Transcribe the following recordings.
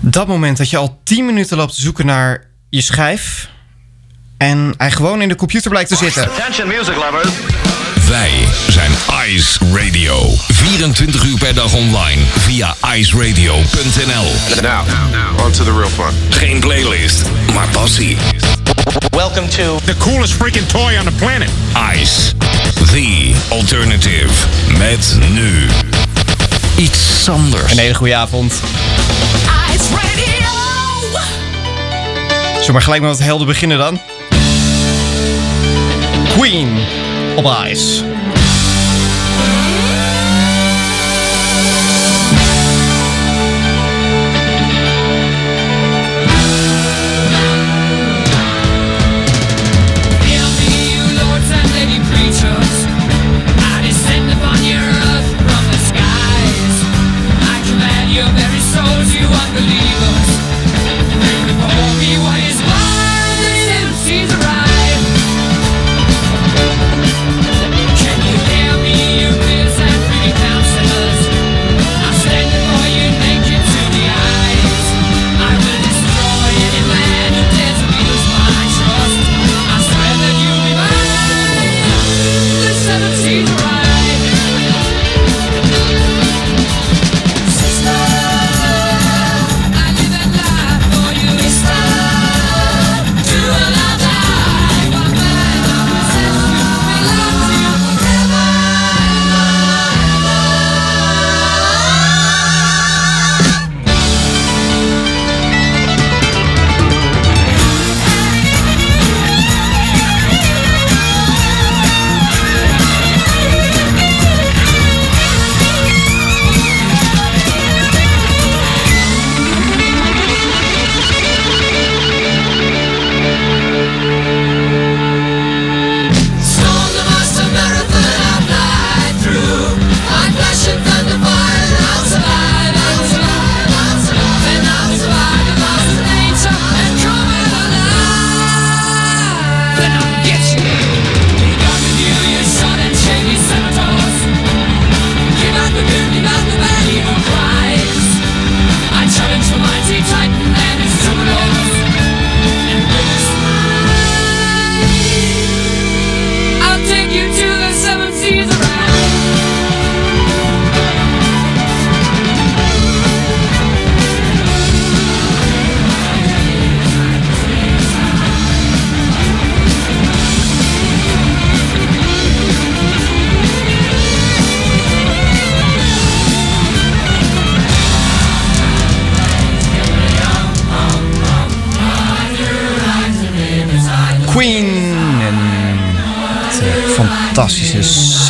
Dat moment dat je al 10 minuten loopt te zoeken naar je schijf. En hij gewoon in de computer blijkt te zitten. Attention music lovers. Wij zijn Ice Radio. 24 uur per dag online via iceradio.nl. Now, on to the real fun. Geen playlist, maar passie. Welcome to The coolest freaking toy on the planet. Ice, the alternative. Met nu iets anders. Een hele goede avond. Maar gelijk met wat helder beginnen dan? Queen op Ice.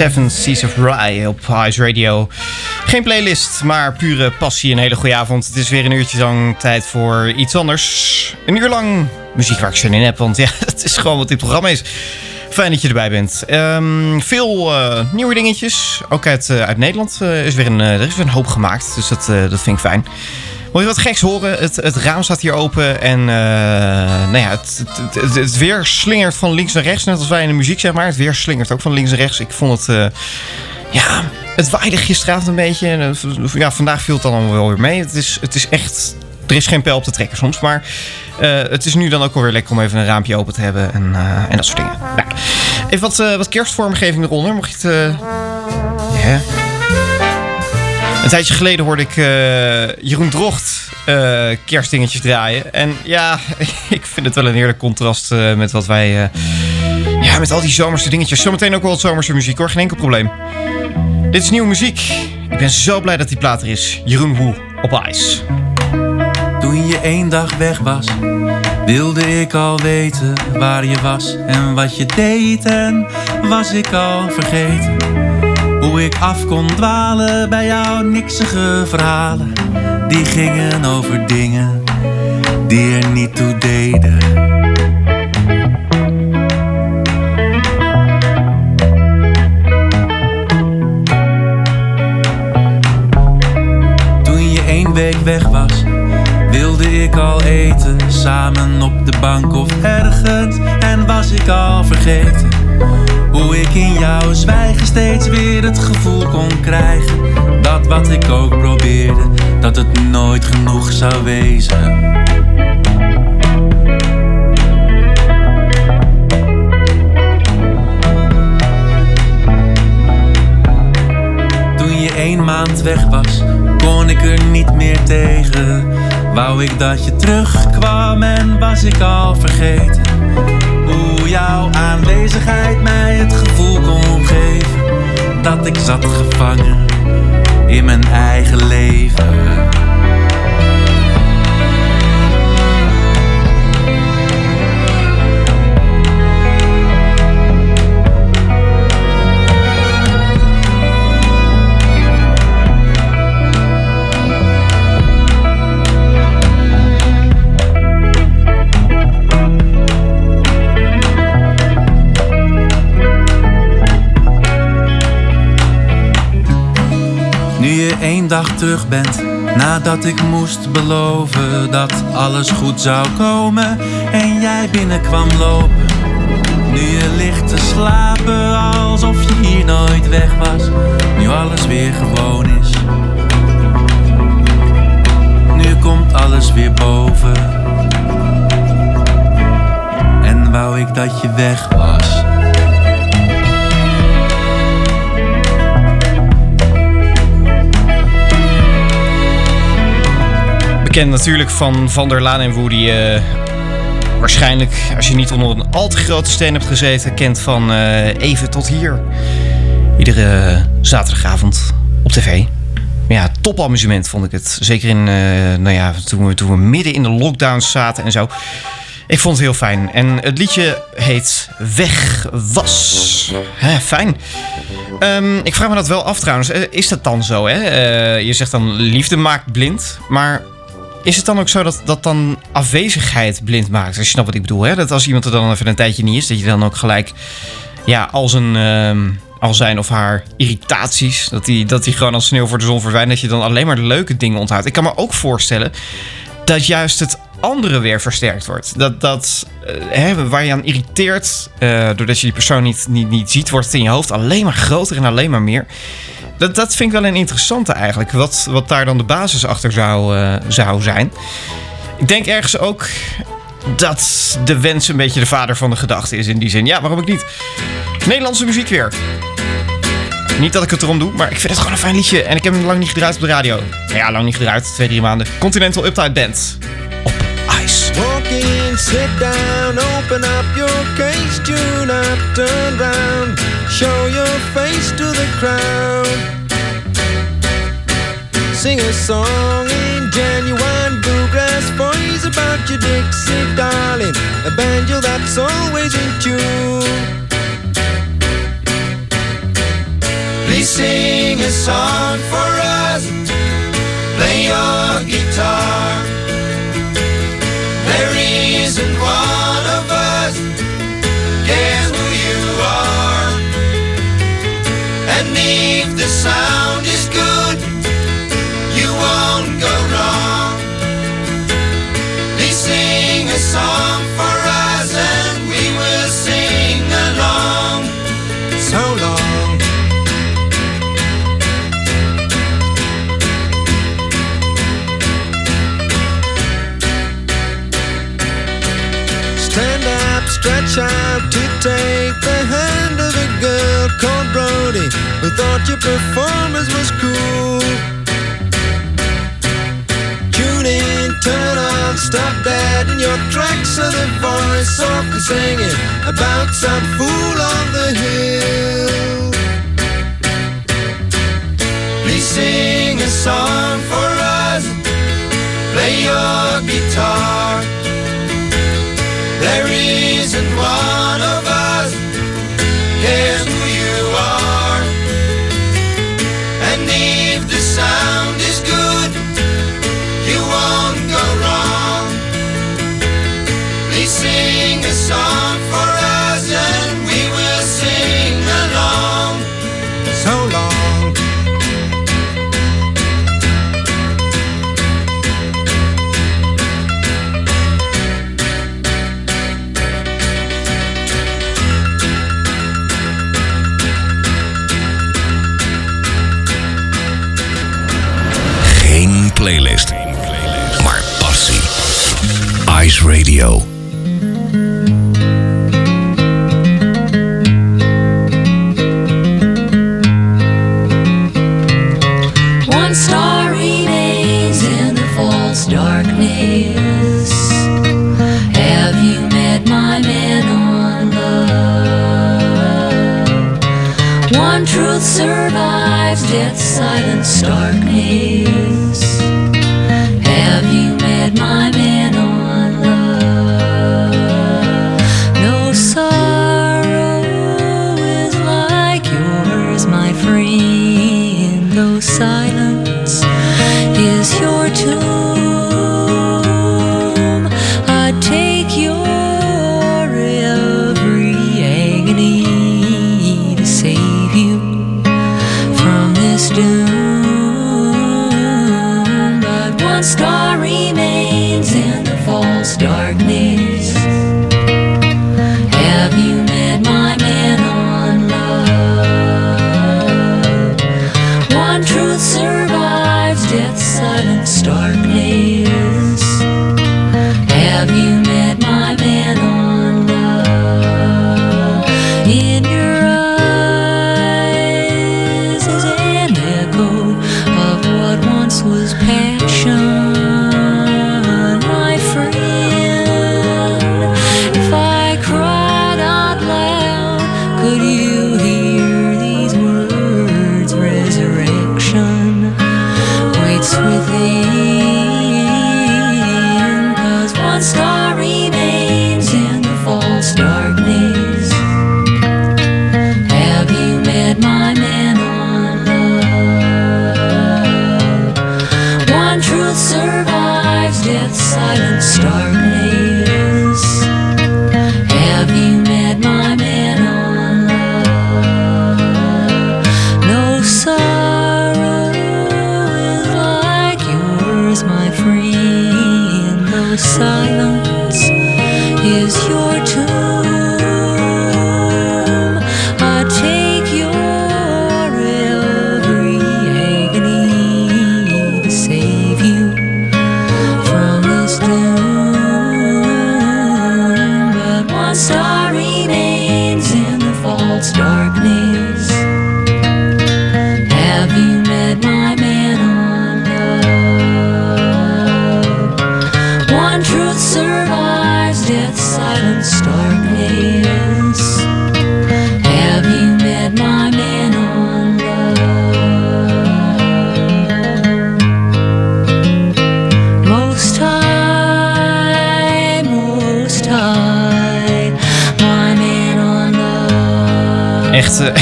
Seven Seas of Rye op Ice Radio. Geen playlist, maar pure passie. Een hele goede avond. Het is weer een uurtje lang tijd voor iets anders. Een uur lang muziek waar ik zin in heb. Want ja, het is gewoon wat dit programma is. Fijn dat je erbij bent. Ehm, veel eh, nieuwe dingetjes. Ook uit, eh, uit Nederland eh, is weer een, er is weer een hoop gemaakt. Dus dat, dat vind ik fijn. Wil je wat geks horen? Het, het raam staat hier open en eh, nou ja, het, het, het, weer slingert van links naar rechts. Net als wij in de muziek, zeg maar. Het weer slingert ook van links naar rechts. Ik vond het, eh, ja, het waaide gisteravond een beetje. Eh, ja, vandaag viel het dan allemaal wel weer mee. Het is, het is echt, er is geen pijl op te trekken soms. Maar het is nu dan ook alweer lekker om even een raampje open te hebben en, en dat soort dingen. Nou, even wat, wat kerstvormgeving eronder. Mocht je het... ja. Een tijdje geleden hoorde ik eh, Jeroen Drocht eh, kerstdingetjes draaien. En ja, ik vind het wel een heerlijk contrast eh, met wat wij... ja, met al die zomerse dingetjes. Zometeen ook wel wat zomerse muziek hoor, geen enkel probleem. Dit is nieuwe muziek. Ik ben zo blij dat die plaat er is. Jeroen Woe op Ice. Toen je één dag weg was, wilde ik al weten waar je was en wat je deed. En was ik al vergeten hoe ik af kon dwalen bij jouw niksige verhalen. Die gingen over dingen die er niet toe deden. Toen je één week weg was, wilde ik al eten. Samen op de bank of ergens. En was ik al vergeten hoe ik in jouw zwijgen steeds weer het gevoel kon krijgen Dat wat ik ook probeerde, dat het nooit genoeg zou wezen Toen je één maand weg was, kon ik er niet meer tegen. Wou ik dat je terugkwam en was ik al vergeten. Jouw aanwezigheid mij het gevoel kon geven dat ik zat gevangen in mijn eigen leven. Dag terug bent, nadat ik moest beloven dat alles goed zou komen en jij binnenkwam lopen. Nu je ligt te slapen alsof je hier nooit weg was, nu alles weer gewoon is. Nu komt alles weer boven. En wou ik dat je weg was. Bekend natuurlijk van Van der Laan en Woody. eh, waarschijnlijk, als je niet onder een al te grote steen hebt gezeten, kent van eh, Even tot hier. Iedere zaterdagavond op tv. Ja, topamusement vond ik het. Zeker in, eh, nou ja, toen we, toen we midden in de lockdowns zaten en zo. Ik vond het heel fijn. En het liedje heet Weg was. Fijn. Ehm, ik vraag me dat wel af trouwens. Eh, Is dat dan zo? Hè? Eh, je zegt dan liefde maakt blind. Maar is het dan ook zo dat, dat dan afwezigheid blind maakt? Als je snapt wat ik bedoel. Hè? Dat als iemand er dan even een tijdje niet is, dat je dan ook gelijk ja, al, zijn, ehm, al zijn of haar irritaties, dat die, dat die gewoon als sneeuw voor de zon verdwijnen. Dat je dan alleen maar de leuke dingen onthoudt. Ik kan me ook voorstellen dat juist het andere weer versterkt wordt. Dat, dat eh, hè, waar je aan irriteert, eh, doordat je die persoon niet, niet, niet ziet, wordt het in je hoofd alleen maar groter en alleen maar meer. Dat, dat vind ik wel een interessante eigenlijk. Wat, wat daar dan de basis achter zou, eh, zou zijn. Ik denk ergens ook dat de wens een beetje de vader van de gedachte is in die zin. Ja, waarom ook niet? Nederlandse muziek weer. Niet dat ik het erom doe, maar ik vind het gewoon een fijn liedje. En ik heb hem lang niet gedraaid op de radio. Nou ja, lang niet gedraaid. Twee, drie maanden. Continental Uptight Band. In, sit down, open up your case, tune up, turn round, show your face to the crowd. Sing a song in genuine bluegrass voice about your Dixie darling, a banjo that's always in tune. Please sing a song for us, play your guitar. Isn't one of us cares who you are. And if the sound is good, you won't go wrong. Please sing a song stretch to take the hand of a girl called Brody who thought your performance was cool. Tune in, turn on, stop that in your tracks of the voice softly singing about some fool on the hill. Please sing a song for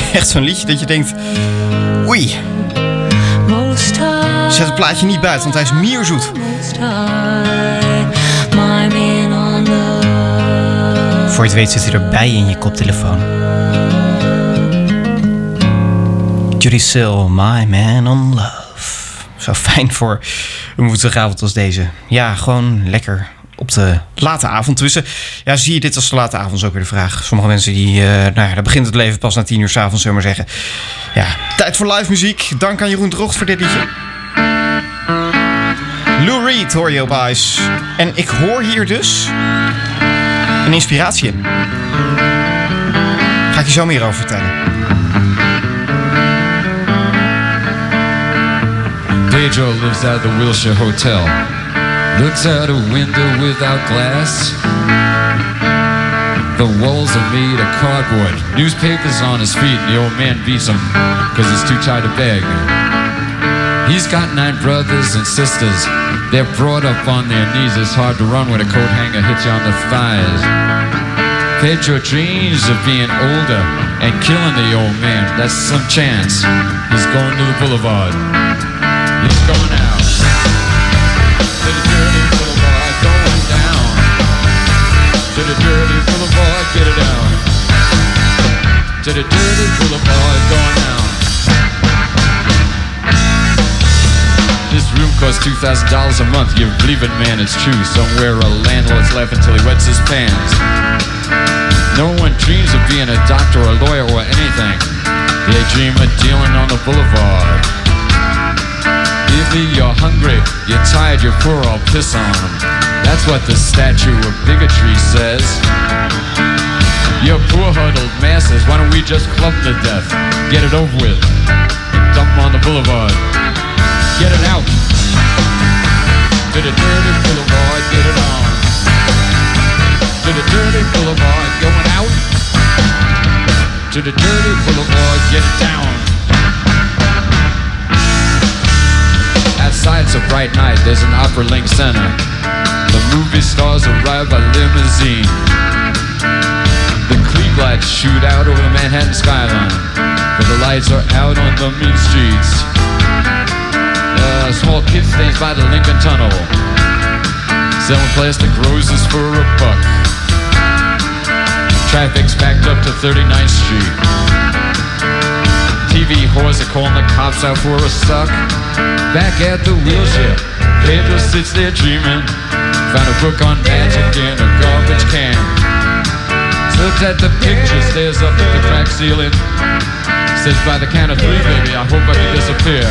Echt, zo'n liedje dat je denkt... Oei, zet het plaatje niet buiten, want hij is mierzoet. Voor je het weet zit hij erbij in je koptelefoon. Judy Sill, My Man on Love. Zo fijn voor een woensdagavond als deze. Ja, gewoon lekker late avond. Tussen, ja, zie je dit als de late avond is ook weer de vraag. Sommige mensen die, eh, nou ja, daar begint het leven pas na tien uur s'avonds, zullen we maar zeggen. Ja, tijd voor live muziek. Dank aan Jeroen Drocht voor dit liedje. Lou Reed hoor je op Ice. En ik hoor hier dus een inspiratie in. Ga ik je zo meer over vertellen. Pedro lives at the Wilshire Hotel. Looks out a window without glass. The walls are made of cardboard. Newspapers on his feet. The old man beats him because he's too tired to beg. He's got nine brothers and sisters. They're brought up on their knees. It's hard to run when a coat hanger hits you on the thighs. Pedro dreams of being older and killing the old man. That's some chance. He's going to the boulevard. He's going out. To the dirty boulevard, going down. To the dirty boulevard, get it down. To the dirty boulevard, going down. This room costs two thousand dollars a month. You believe it, man? It's true. Somewhere a landlord's laughing till he wets his pants. No one dreams of being a doctor or a lawyer or anything. They dream of dealing on the boulevard. Either you're hungry, you're tired, you're poor, I'll piss on 'em. That's what the statue of bigotry says. You poor huddled masses, why don't we just club them to death? Get it over with. And dump them on the boulevard. Get it out. To the dirty boulevard, get it on. To the dirty boulevard, going out. To the dirty boulevard, get it down. Outside a bright night, there's an opera link center. The movie stars arrive by limousine. The Klieg lights shoot out over the Manhattan skyline. But the lights are out on the mean streets. A small kid stands by the Lincoln Tunnel. Selling plastic roses for a buck. Traffic's backed up to 39th Street. TV whores are calling the cops out for a suck. Back at the wheelchair, Pedro sits there dreaming. Found a book on magic in a garbage can. Looks at the picture, stares up at the cracked ceiling. Says by the count of three, baby, I hope I can disappear.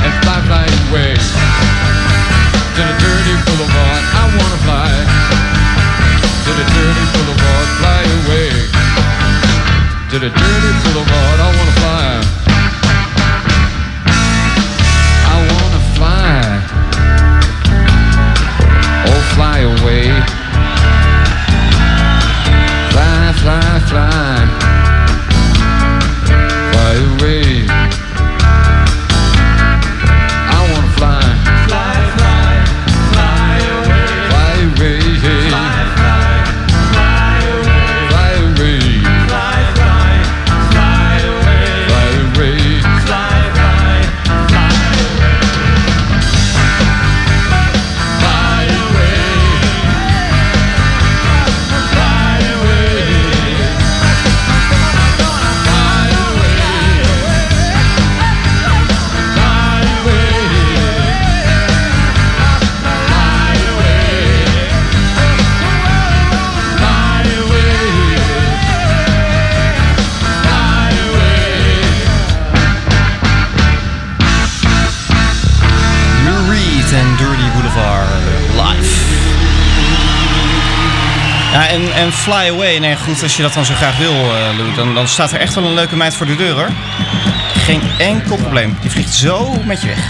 And fly, fly away. To the dirty boulevard, I wanna fly. The dirty boulevard, I wanna fly. Fly Away. Nee, goed, als je dat dan zo graag wil, eh, Lou, dan, dan staat er echt wel een leuke meid voor de deur, hoor. Geen enkel probleem. Die vliegt zo met je weg.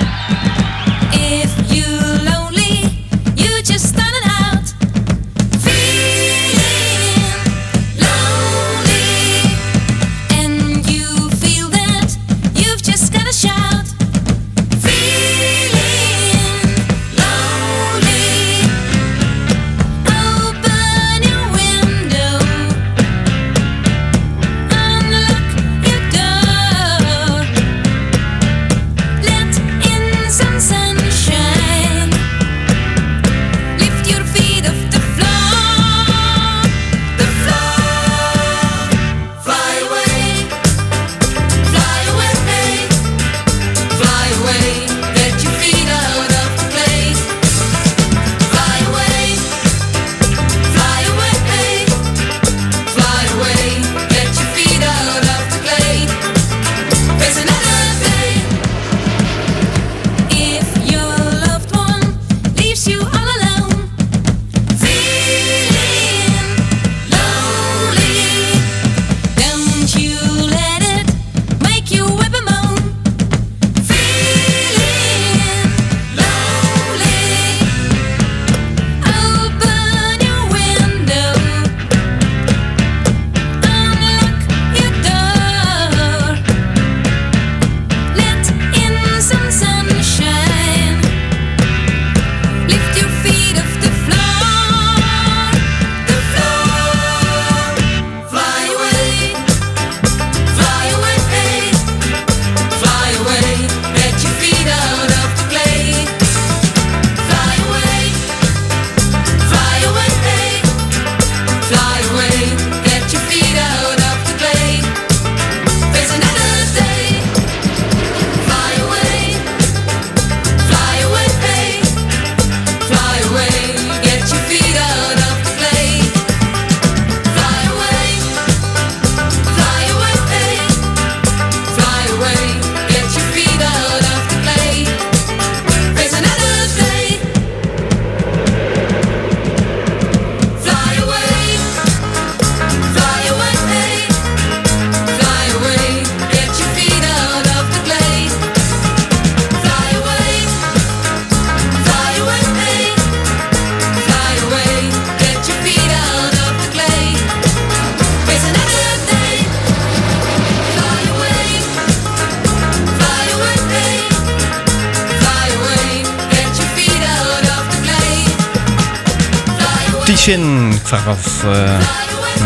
Ik vraag eh,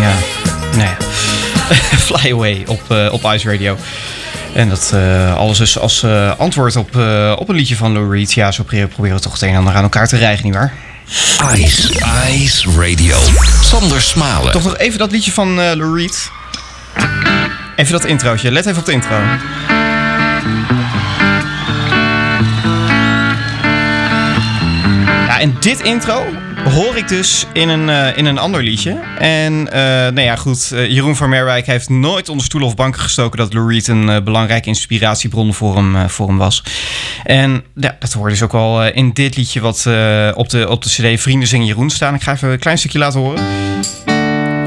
ja, nou ja. Fly Away op, eh, op Ice Radio. En dat eh, alles dus als antwoord op, op een liedje van Lou Reed. Ja, zo proberen we toch het een en ander aan elkaar te rijgen, nietwaar? Ice, Ice Radio. Sander Smalen. Toch nog even dat liedje van Lou Reed. Even dat introotje. Let even op de intro. En dit intro hoor ik dus in een, eh, in een ander liedje. En eh, nou ja, goed. eh, Jeroen van Merwijk heeft nooit onder stoelen of banken gestoken dat Lou een belangrijke inspiratiebron voor hem, voor hem was. En ja, dat hoorde dus ook eh, in dit liedje wat op, de, op de CD Vrienden Zingen Jeroen staan. Ik ga even een klein stukje laten horen.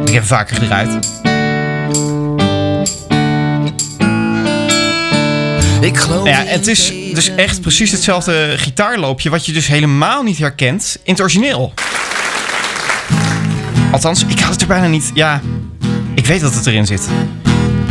Ik heb vaker gedraaid. Ik geloof Ja, het is dus echt precies hetzelfde gitaarloopje... wat je dus helemaal niet herkent in het origineel. Althans, ik had het er bijna niet... Ja, ik weet dat het erin zit.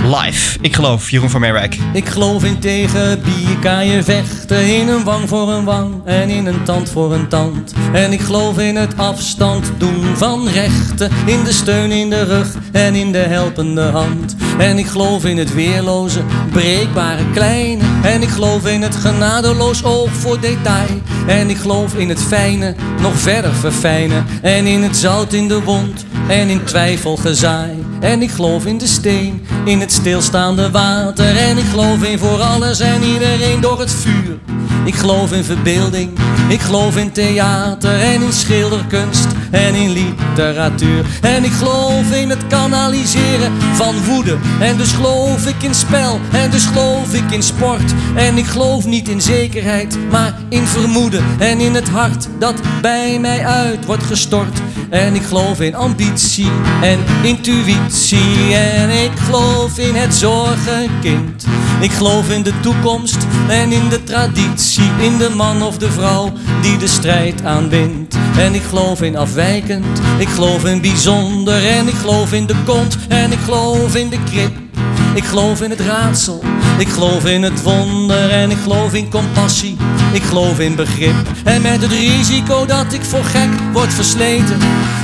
Live. Ik geloof, Jeroen van Merwijk. Ik geloof in tegen bierkaaien vechten In een wang voor een wang en in een tand voor een tand En ik geloof in het afstand doen van rechten In de steun in de rug en in de helpende hand En ik geloof in het weerloze, breekbare kleine En ik geloof in het genadeloos oog voor detail En ik geloof in het fijne, nog verder verfijnen En in het zout in de wond en in twijfel gezaai. En ik geloof in de steen, in het stilstaande water. En ik geloof in voor alles en iedereen door het vuur. Ik geloof in verbeelding, ik geloof in theater en in schilderkunst en in literatuur. En ik geloof in het kanaliseren van woede. En dus geloof ik in spel en dus geloof ik in sport. En ik geloof niet in zekerheid, maar in vermoeden. En in het hart dat bij mij uit wordt gestort. En ik geloof in ambitie en intuïtie. En ik geloof in het zorgenkind. Ik geloof in de toekomst en in de traditie. In de man of de vrouw die de strijd aanwindt. En ik geloof in afwijkend. Ik geloof in bijzonder. En ik geloof in de kont. En ik geloof in de krip. Ik geloof in het raadsel, ik geloof in het wonder en ik geloof in compassie. Ik geloof in begrip en met het risico dat ik voor gek word versleten.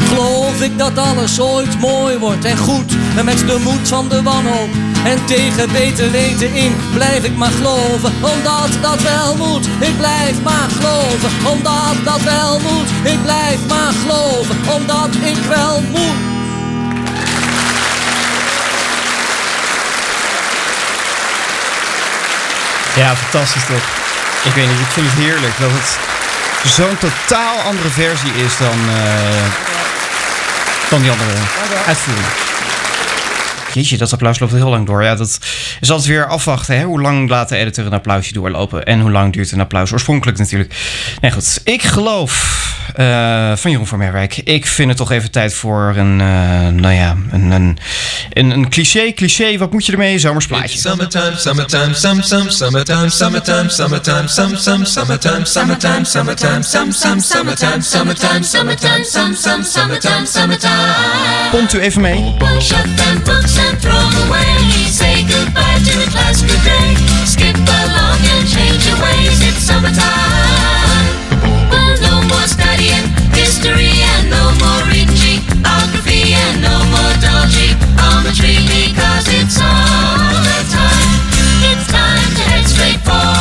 Geloof ik dat alles ooit mooi wordt en goed en met de moed van de wanhoop. En tegen beter weten in blijf ik maar geloven, omdat dat wel moet. Ik blijf maar geloven, omdat dat wel moet. Ik blijf maar geloven, omdat ik wel moet. Ja, fantastisch toch? Ik weet niet, ik vind het heerlijk dat het zo'n totaal andere versie is dan, eh, dan die andere uitvoering. Jeetje, dat applaus loopt heel lang door. Ja, dat is altijd weer afwachten. Hè? Hoe lang laat de editor een applausje doorlopen? En hoe lang duurt een applaus? Oorspronkelijk natuurlijk. Nee, goed. Ik geloof eh, van Jeroen van Merwijk. Ik vind het toch even tijd voor een, eh, nou ja, een, een, een, een cliché. Cliché, wat moet je ermee? Zomersplaatje. Summertime, summertime, some, some, summertime, summertime, summertime, some, some, summertime, summertime, summertime, some, some, summertime, summertime, summertime, some, some, summertime, summertime. Komt u even mee? Shut them books and throw 'em away. Say goodbye to the class, good day. Skip along and change your ways. It's summertime. More studying history and no more reading geography and no more the tree because it's summertime. It's time to head straight for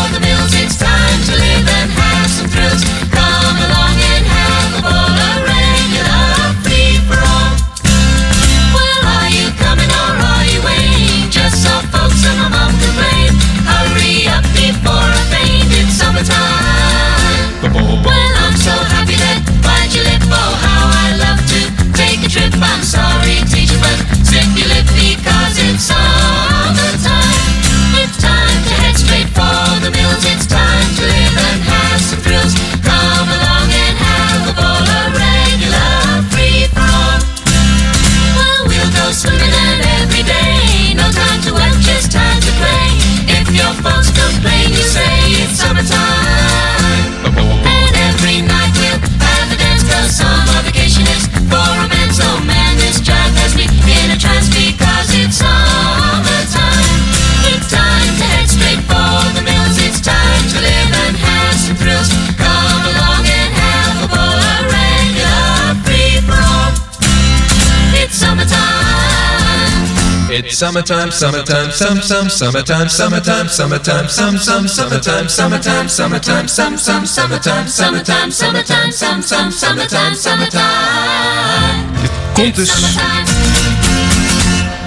It's summertime, summertime, some, some, summertime, summertime, summertime, some, some, summertime, summertime, summertime, some, some, summertime, summertime, summertime, some, some, summertime, summertime. Komt dus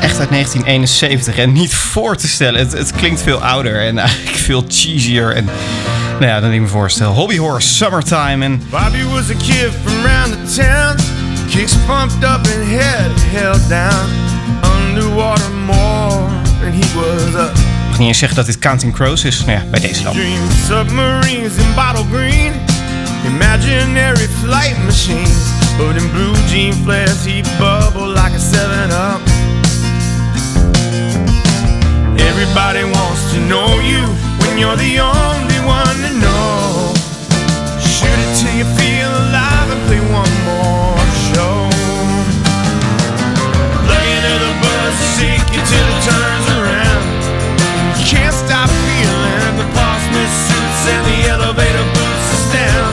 echt uit 1971 en niet voor te stellen. Het, het klinkt veel ouder en eigenlijk veel cheesier. En nou ja, dan niet me voorstellen. Hobby Horse, Summertime en Bobby was a kid from round the town. Kicks pumped up and head held down. Underwater more than he was up. ik mag niet eens zeggen dat dit Counting Crows is. Nou ja, bij deze dan. Submarines in bottle green. Imaginary flight machines. But in blue jean flares, he bubbled like a 7-Up. Everybody wants to know you when you're the only one to know. Shoot it till you feel alive and play one more till it turns around. You can't stop feeling the Portsmouth suits and the elevator boots is down.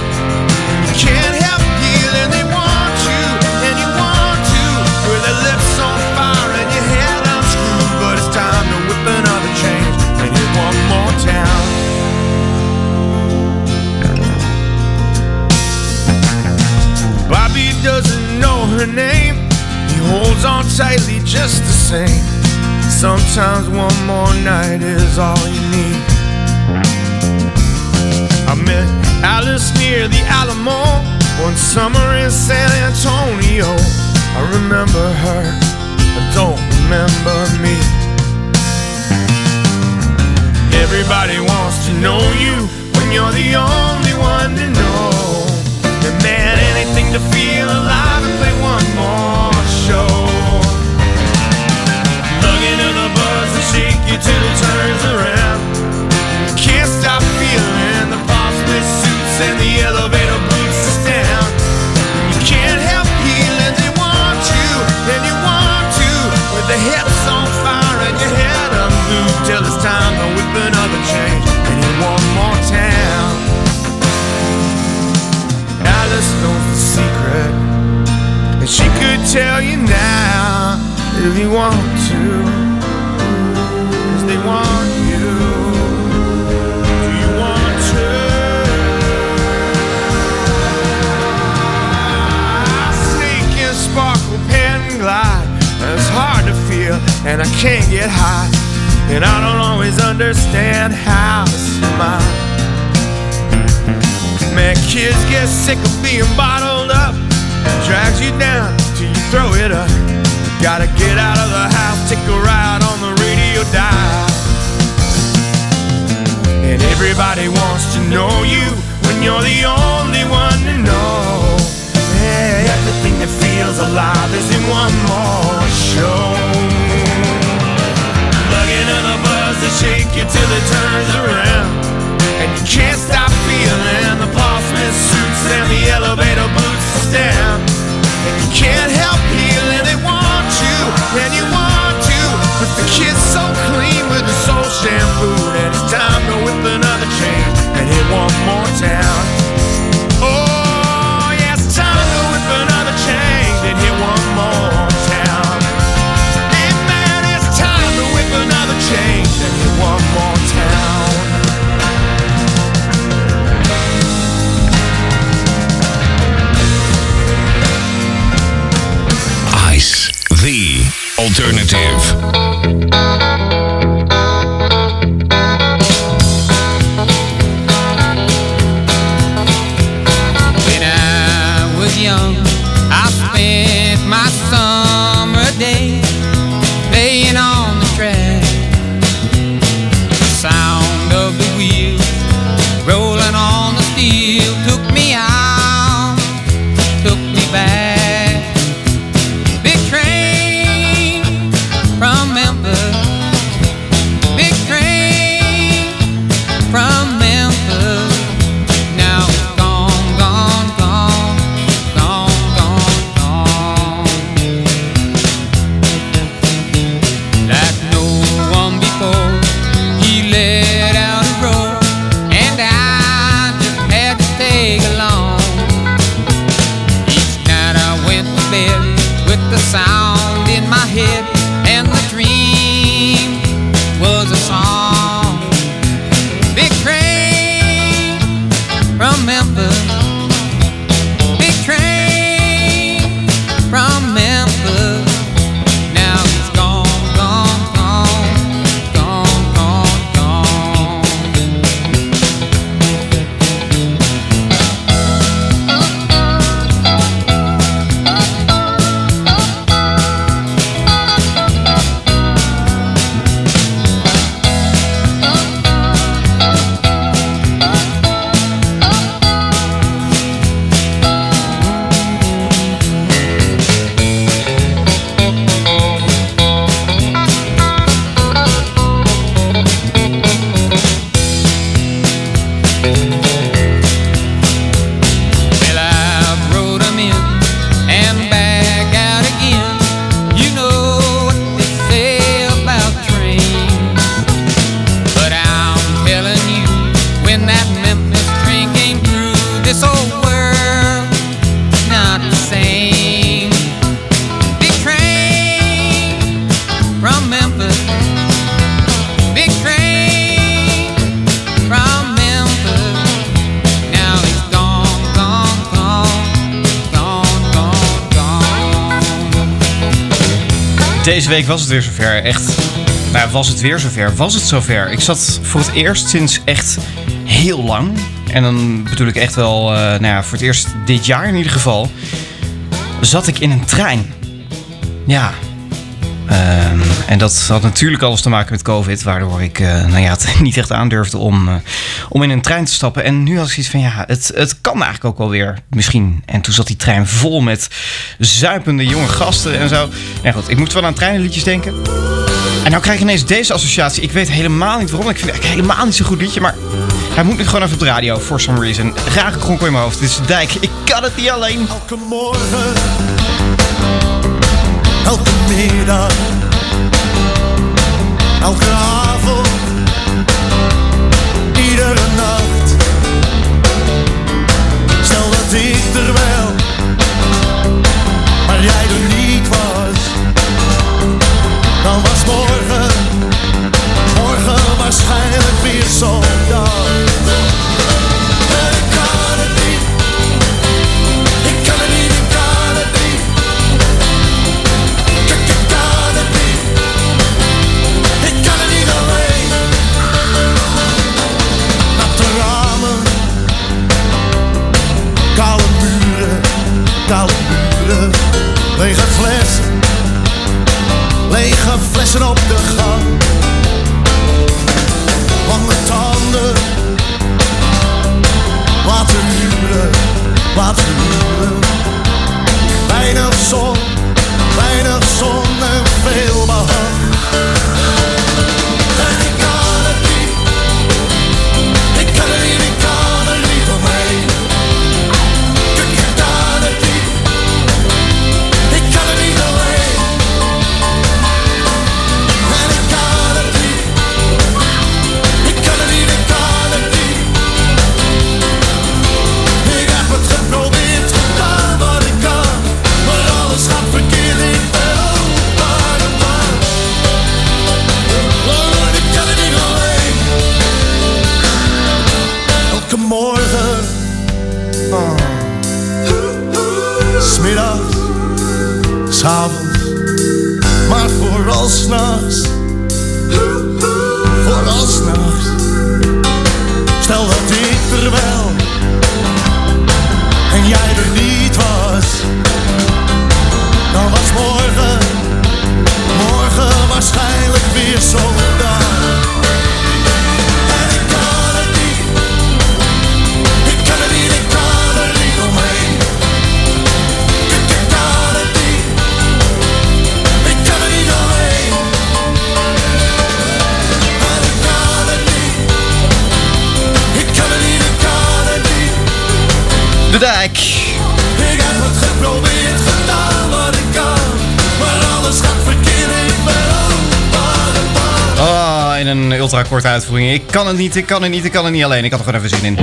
You can't help feeling they want you and you want to. With their lips on fire and your head unscrewed, but it's time to whip another change and hit one more town. Bobby doesn't know her name. He holds on tightly just the same. Sometimes one more night is all you need. I met Alice near the Alamo one summer in San Antonio. I remember her, I don't remember me. Everybody wants to know you when you're the only one to know. Alternative. Week was het weer zover. Echt. Nou, was het weer zover? Was het zover? Ik zat voor het eerst sinds echt heel lang. En dan bedoel ik echt wel, eh, nou ja, voor het eerst dit jaar in ieder geval. Zat ik in een trein. Ja. Ehm, en dat had natuurlijk alles te maken met COVID, waardoor ik eh, nou ja, het niet echt aandurfde om, eh, om in een trein te stappen. En nu had ik zoiets van, ja, het, het kan eigenlijk ook wel weer, misschien. En toen zat die trein vol met zuipende jonge gasten en zo. Nou goed, ik moet wel aan treinenliedjes denken. En nou krijg ik ineens deze associatie. Ik weet helemaal niet waarom. Ik vind het eigenlijk helemaal niet zo'n goed liedje, maar hij moet nu gewoon even op de radio, for some reason. Een kronkel in mijn hoofd. Dit is Dijk. Ik kan het niet alleen. Elke morgen, elke middag, elke avond, iedere nacht. Stel dat ik er De Dijk. Ik heb het geprobeerd, gedaan wat ik kan, maar alles gaat verkeerd. Ik ben. Oh, in een ultra korte uitvoering. Ik kan het niet, ik kan het niet, ik kan het niet alleen. Ik had er gewoon even zin in.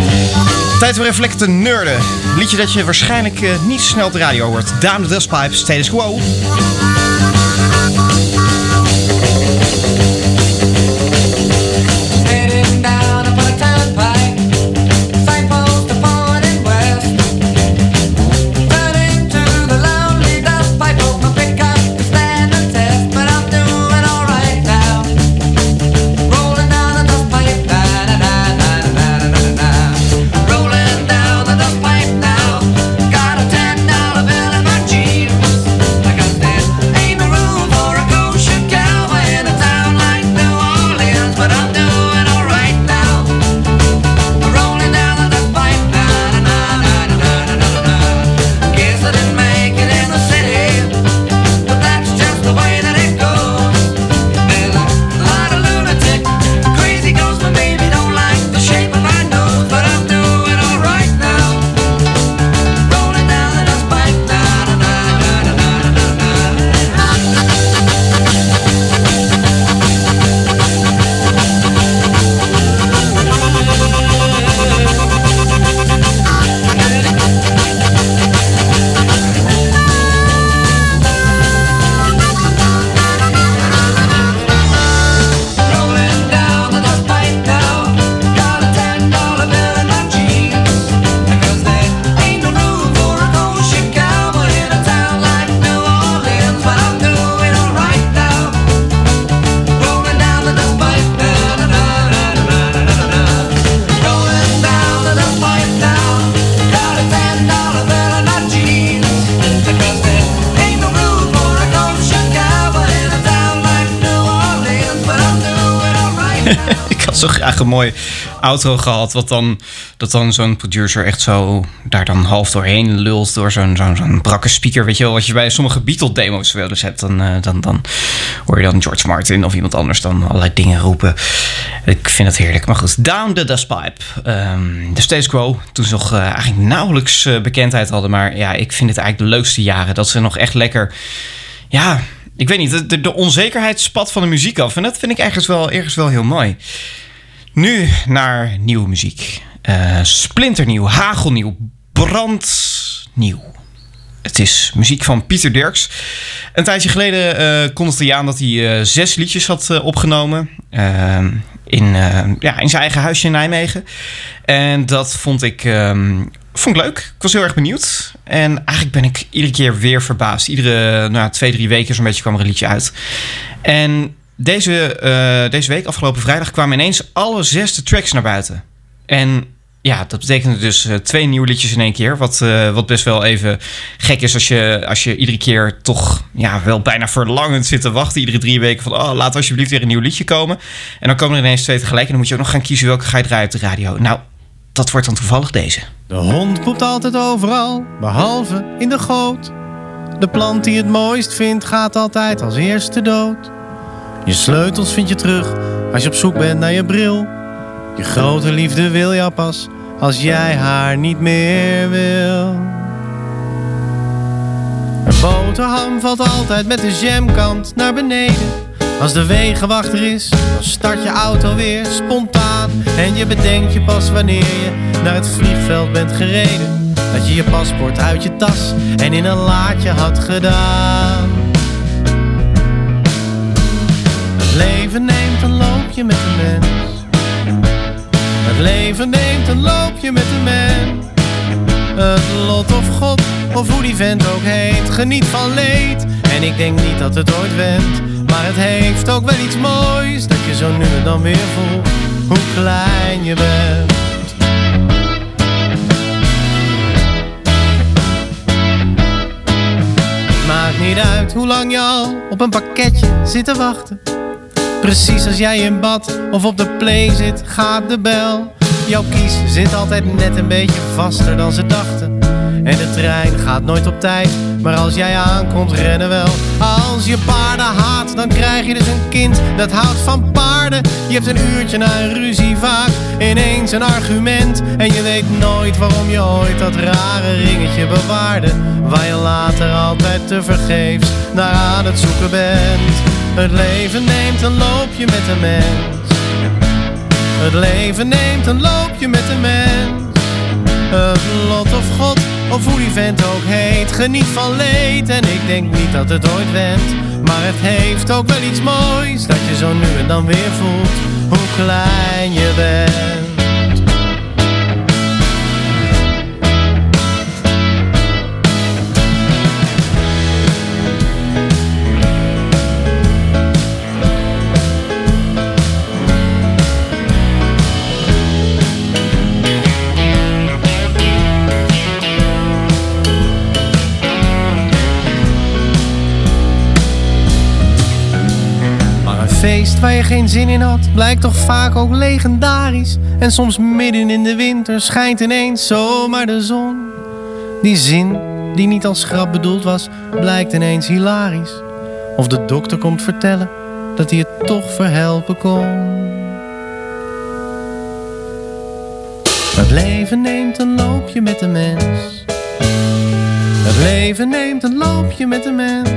Tijd voor te nerden. Liedje dat je waarschijnlijk eh, niet snel op de radio hoort. Down the Dustpipe, Status Quo. Graag een mooi outro gehad. Wat dan, dat dan zo'n producer echt zo daar dan half doorheen lult. Door zo'n zo'n brakke speaker. Weet je wel, wat je bij sommige Beatle-demo's wel eens hebt. Dan, eh, dan, dan hoor je dan George Martin of iemand anders dan allerlei dingen roepen. Ik vind het heerlijk. Maar goed, Down the Dustpipe. Ehm de Status Quo, toen ze nog eh, eigenlijk nauwelijks eh, bekendheid hadden. Maar ja, ik vind het eigenlijk de leukste jaren. Dat ze nog echt lekker... Ja, ik weet niet, de, de onzekerheid spat van de muziek af. En dat vind ik ergens wel, ergens wel heel mooi. Nu naar nieuwe muziek. Eh, splinternieuw, hagelnieuw, brandnieuw. Het is muziek van Pieter Derks. Een tijdje geleden eh kondigde hij aan dat hij eh, zes liedjes had opgenomen. eh, in, eh, ja, in zijn eigen huisje in Nijmegen. En dat vond ik, ehm, vond ik leuk. Ik was heel erg benieuwd. En eigenlijk ben ik iedere keer weer verbaasd. Iedere nou, twee, drie weken zo'n beetje kwam er een liedje uit. En deze, eh, deze week, afgelopen vrijdag, kwamen ineens alle zesde tracks naar buiten. En ja, dat betekende dus eh, twee nieuwe liedjes in één keer. Wat, eh, wat best wel even gek is als je, als je iedere keer toch ja, wel bijna verlangend zit te wachten. Iedere drie weken van, oh, laat alsjeblieft weer een nieuw liedje komen. En dan komen er ineens twee tegelijk. En dan moet je ook nog gaan kiezen welke ga je draaien op de radio. Nou, dat wordt dan toevallig deze. De hond poept altijd overal, behalve in de goot. De plant die het mooist vindt, gaat altijd als eerste dood. Je sleutels vind je terug als je op zoek bent naar je bril. Je grote liefde wil jou pas als jij haar niet meer wil. Een boterham valt altijd met de jamkant naar beneden. Als de wegenwachter is, dan start je auto weer spontaan. En je bedenkt je pas wanneer je naar het vliegveld bent gereden. Dat je je paspoort uit je tas en in een laadje had gedaan. Het leven neemt een loopje met de mens. Het leven neemt een loopje met de mens. Het lot of God, of hoe die vent ook heet, geniet van leed. En ik denk niet dat het ooit wendt, maar het heeft ook wel iets moois. Dat je zo nu en dan weer voelt hoe klein je bent. Maakt niet uit hoe lang je al op een pakketje zit te wachten. Precies als jij in bad of op de play zit, gaat de bel. Jouw kies zit altijd net een beetje vaster dan ze dachten. En de trein gaat nooit op tijd, maar als jij aankomt, rennen wel. Als je paarden haat, dan krijg je dus een kind dat houdt van paarden. Je hebt een uurtje na een ruzie vaak ineens een argument. En je weet nooit waarom je ooit dat rare ringetje bewaarde. Waar je later altijd te vergeefs naar aan het zoeken bent. Het leven neemt een loopje met de mens. Het leven neemt een loopje met de mens. Het lot of God, of hoe die vent ook heet, geniet van leed. En ik denk niet dat het ooit wendt, maar het heeft ook wel iets moois. Dat je zo nu en dan weer voelt hoe klein je bent. Waar je geen zin in had, blijkt toch vaak ook legendarisch. En soms midden in de winter schijnt ineens zomaar de zon. Die zin, die niet als grap bedoeld was, blijkt ineens hilarisch. Of de dokter komt vertellen dat hij het toch verhelpen kon. Het leven neemt een loopje met de mens. Het leven neemt een loopje met de mens.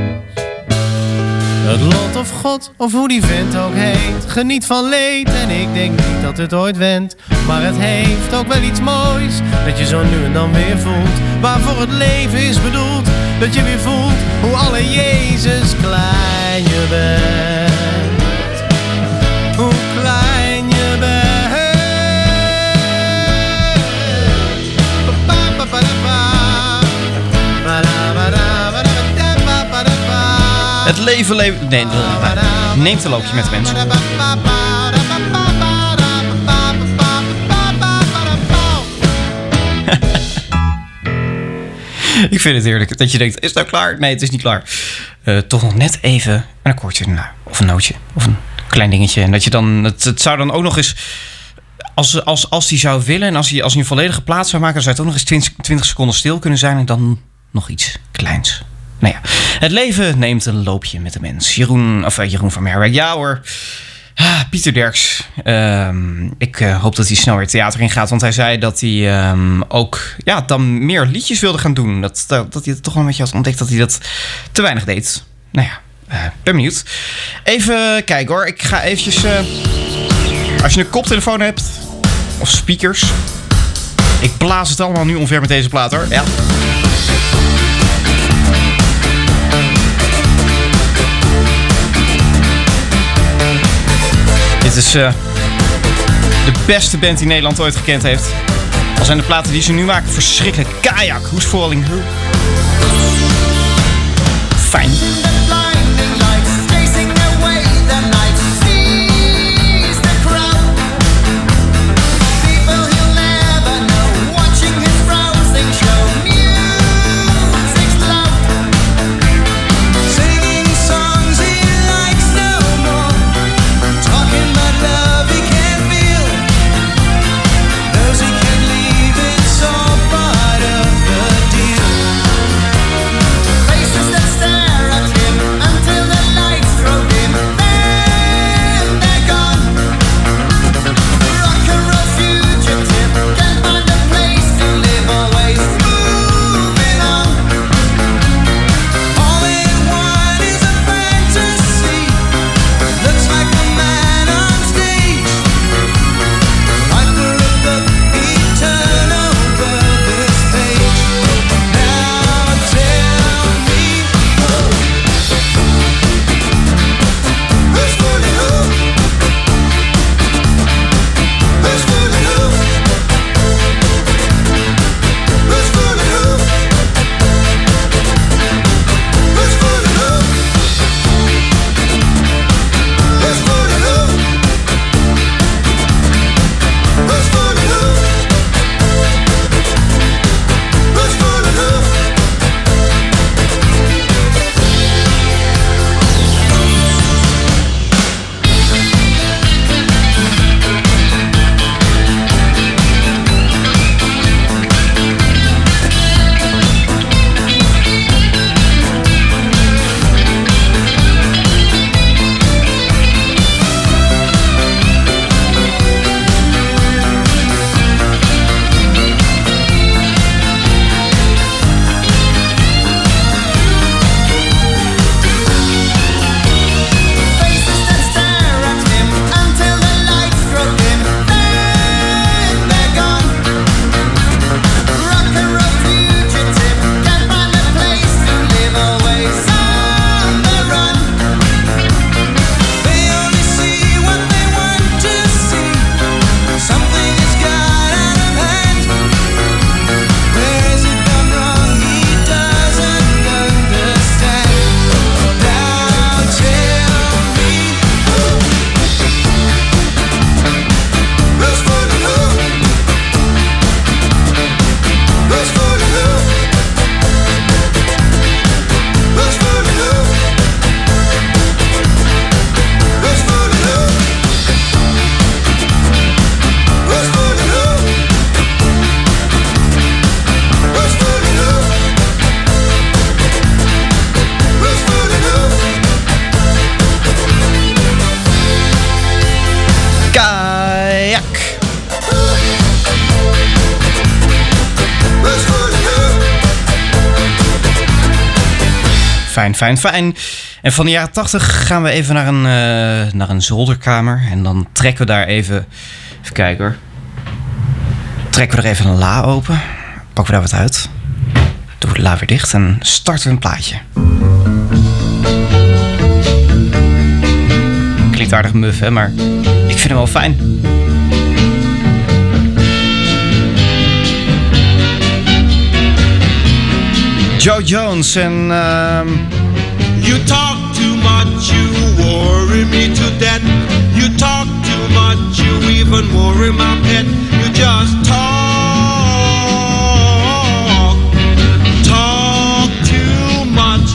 Het lot of God, of hoe die vent ook heet, geniet van leed. En ik denk niet dat het ooit wendt, maar het heeft ook wel iets moois. Dat je zo nu en dan weer voelt, waarvoor het leven is bedoeld. Dat je weer voelt hoe alle Jezus klein je bent. Het leven, leven... Nee, neemt een loopje met mensen. Ik vind het heerlijk dat je denkt, is het nou klaar? Nee, het is niet klaar. Eh, toch nog net even een akkoordje ernaar. Of een nootje. Of een klein dingetje. En dat je dan, het, het zou dan ook nog eens, als, als, als die zou willen en als hij als een volledige plaats zou maken, dan zou het ook nog eens 20, 20 seconden stil kunnen zijn en dan nog iets kleins. Nou ja, het leven neemt een loopje met de mens. Jeroen, of eh, Jeroen van Merwijk, ja hoor. Pieter Derks. Ehm, ik eh, hoop dat hij snel weer theater in gaat. Want hij zei dat hij ehm, ook ja, dan meer liedjes wilde gaan doen. Dat, dat, hij het toch wel een beetje had ontdekt dat hij dat te weinig deed. Nou ja, eh, ben benieuwd. Even kijken hoor. Ik ga eventjes... als je een koptelefoon hebt, of speakers... Ik blaas het allemaal nu ongeveer met deze plaat hoor. Ja. Dit is eh, de beste band die Nederland ooit gekend heeft. Al zijn de platen die ze nu maken verschrikkelijk. Kajak, Who's Falling Who? Fijn. Fijn, fijn, fijn. En van de jaren 80 gaan we even naar een, eh, naar een zolderkamer. En dan trekken we daar even. Even kijken hoor. Trekken we er even een la open. Pakken we daar wat uit. Doen we de la weer dicht en starten we een plaatje. Klinkt aardig muf, hè? Maar ik vind hem wel fijn. Joe Jones en... Um... You talk too much, you worry me to death. You talk too much, you even worry my pet. You just talk, talk too much.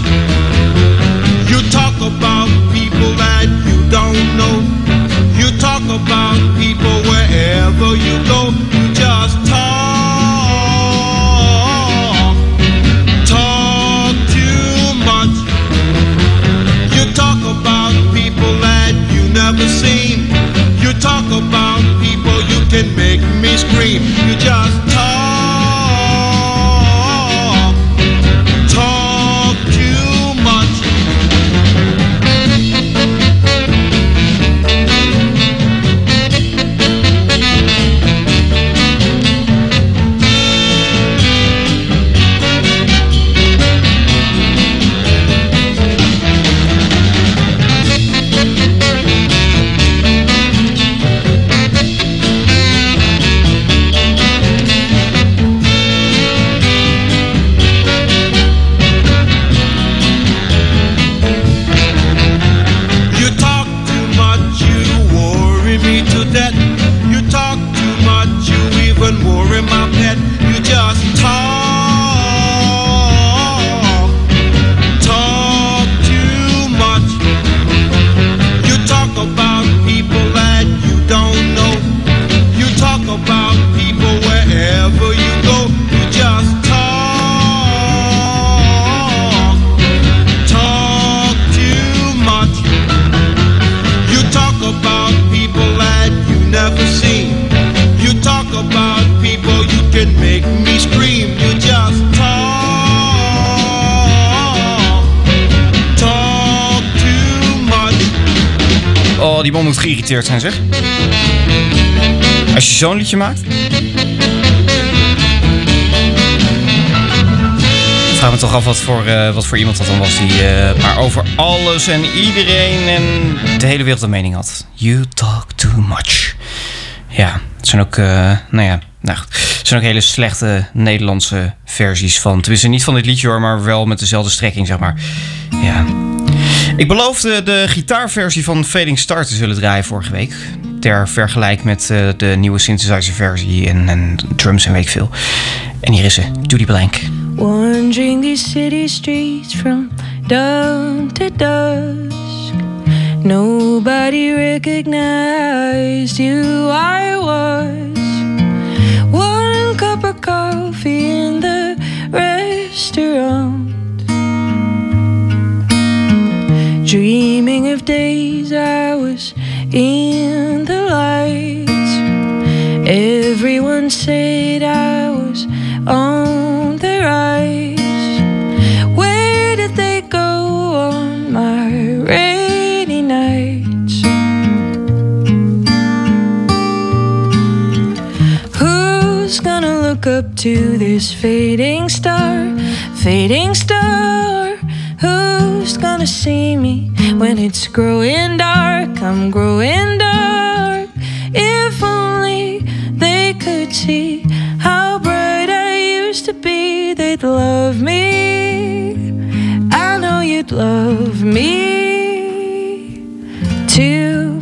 You talk about people that you don't know. You talk about people wherever you go. You just talk. seen. You talk about zo'n liedje maakt. Ik vraag me toch af wat voor, eh, wat voor iemand dat dan was die eh, maar over alles en iedereen en de hele wereld een mening had. You talk too much. Ja, het zijn ook, eh, nou ja, nou zijn ook hele slechte Nederlandse versies van. Tenminste, niet van dit liedje hoor, maar wel met dezelfde strekking, zeg maar. Ja. Ik beloofde de gitaarversie van Fading Star te zullen draaien vorige week. Ter met eh, de nieuwe synthesizer versie en, en drums en weet ik veel. En hier is ze, Judy Blank. Wandering these city streets from dawn to dusk. Nobody recognized who I was. One cup of coffee in the restaurant. Dreaming of days I was in Said I was on the rise. Where did they go on my rainy nights? Who's gonna look up to this fading star? Fading star. Who's gonna see me when it's growing dark? I'm growing dark. See how bright I used to be, they'd love me. I know you'd love me too.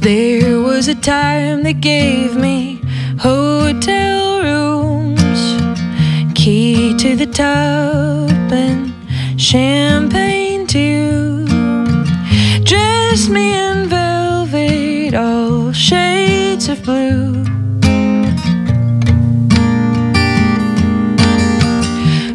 There was a time they gave me hotel rooms, key to the top, and champagne too. Dressed me in velvet, all shades of blue.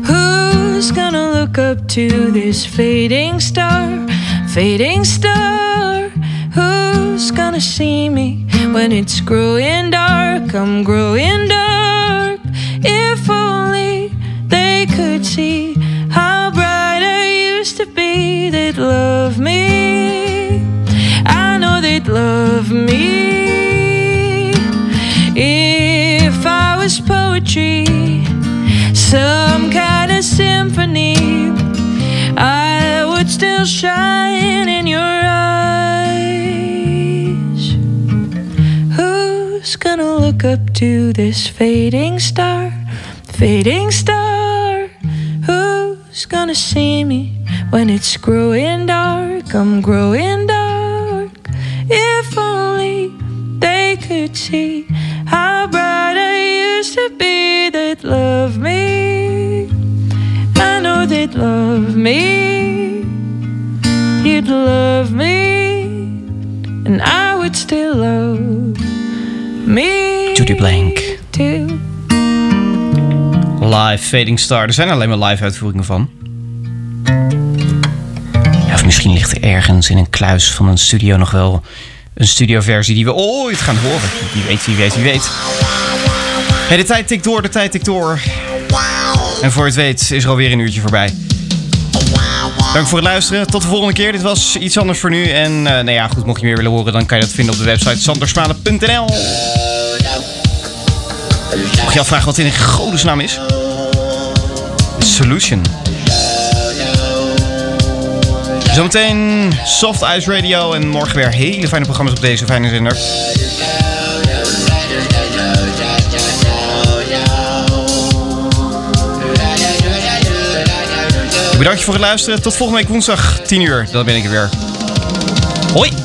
Who's gonna look up to this fading star? Fading star. Who's gonna see me when it's growing dark? I'm growing dark. If only they could see how bright I used to be, they'd love me. I love me. If I was poetry, some kind of symphony, I would still shine in your eyes. Who's gonna look up to this fading star? Fading star. Who's gonna see me when it's growing dark? I'm growing dark. If only they could see how bright I used to be, they'd love me. I know they'd love me. You'd love me, and I would still love me. Judy Blank. Too. Live Fading Star. Er zijn alleen maar live uitvoeringen van. Misschien ligt er ergens in een kluis van een studio nog wel een studioversie die we ooit gaan horen. Wie weet, wie weet, wie weet. Hey, de tijd tikt door, de tijd tikt door. En voor het weet is er alweer een uurtje voorbij. Dank voor het luisteren. Tot de volgende keer. Dit was iets anders voor nu. En eh, nou ja, goed, mocht je meer willen horen, dan kan je dat vinden op de website sandersmalen.nl. Mocht je afvragen wat in een godesnaam is? Solution. Zometeen Soft Ice Radio en morgen weer hele fijne programma's op deze fijne zender. Ik bedank je voor het luisteren. Tot volgende week woensdag 10 uur. Dan ben ik er weer. Hoi!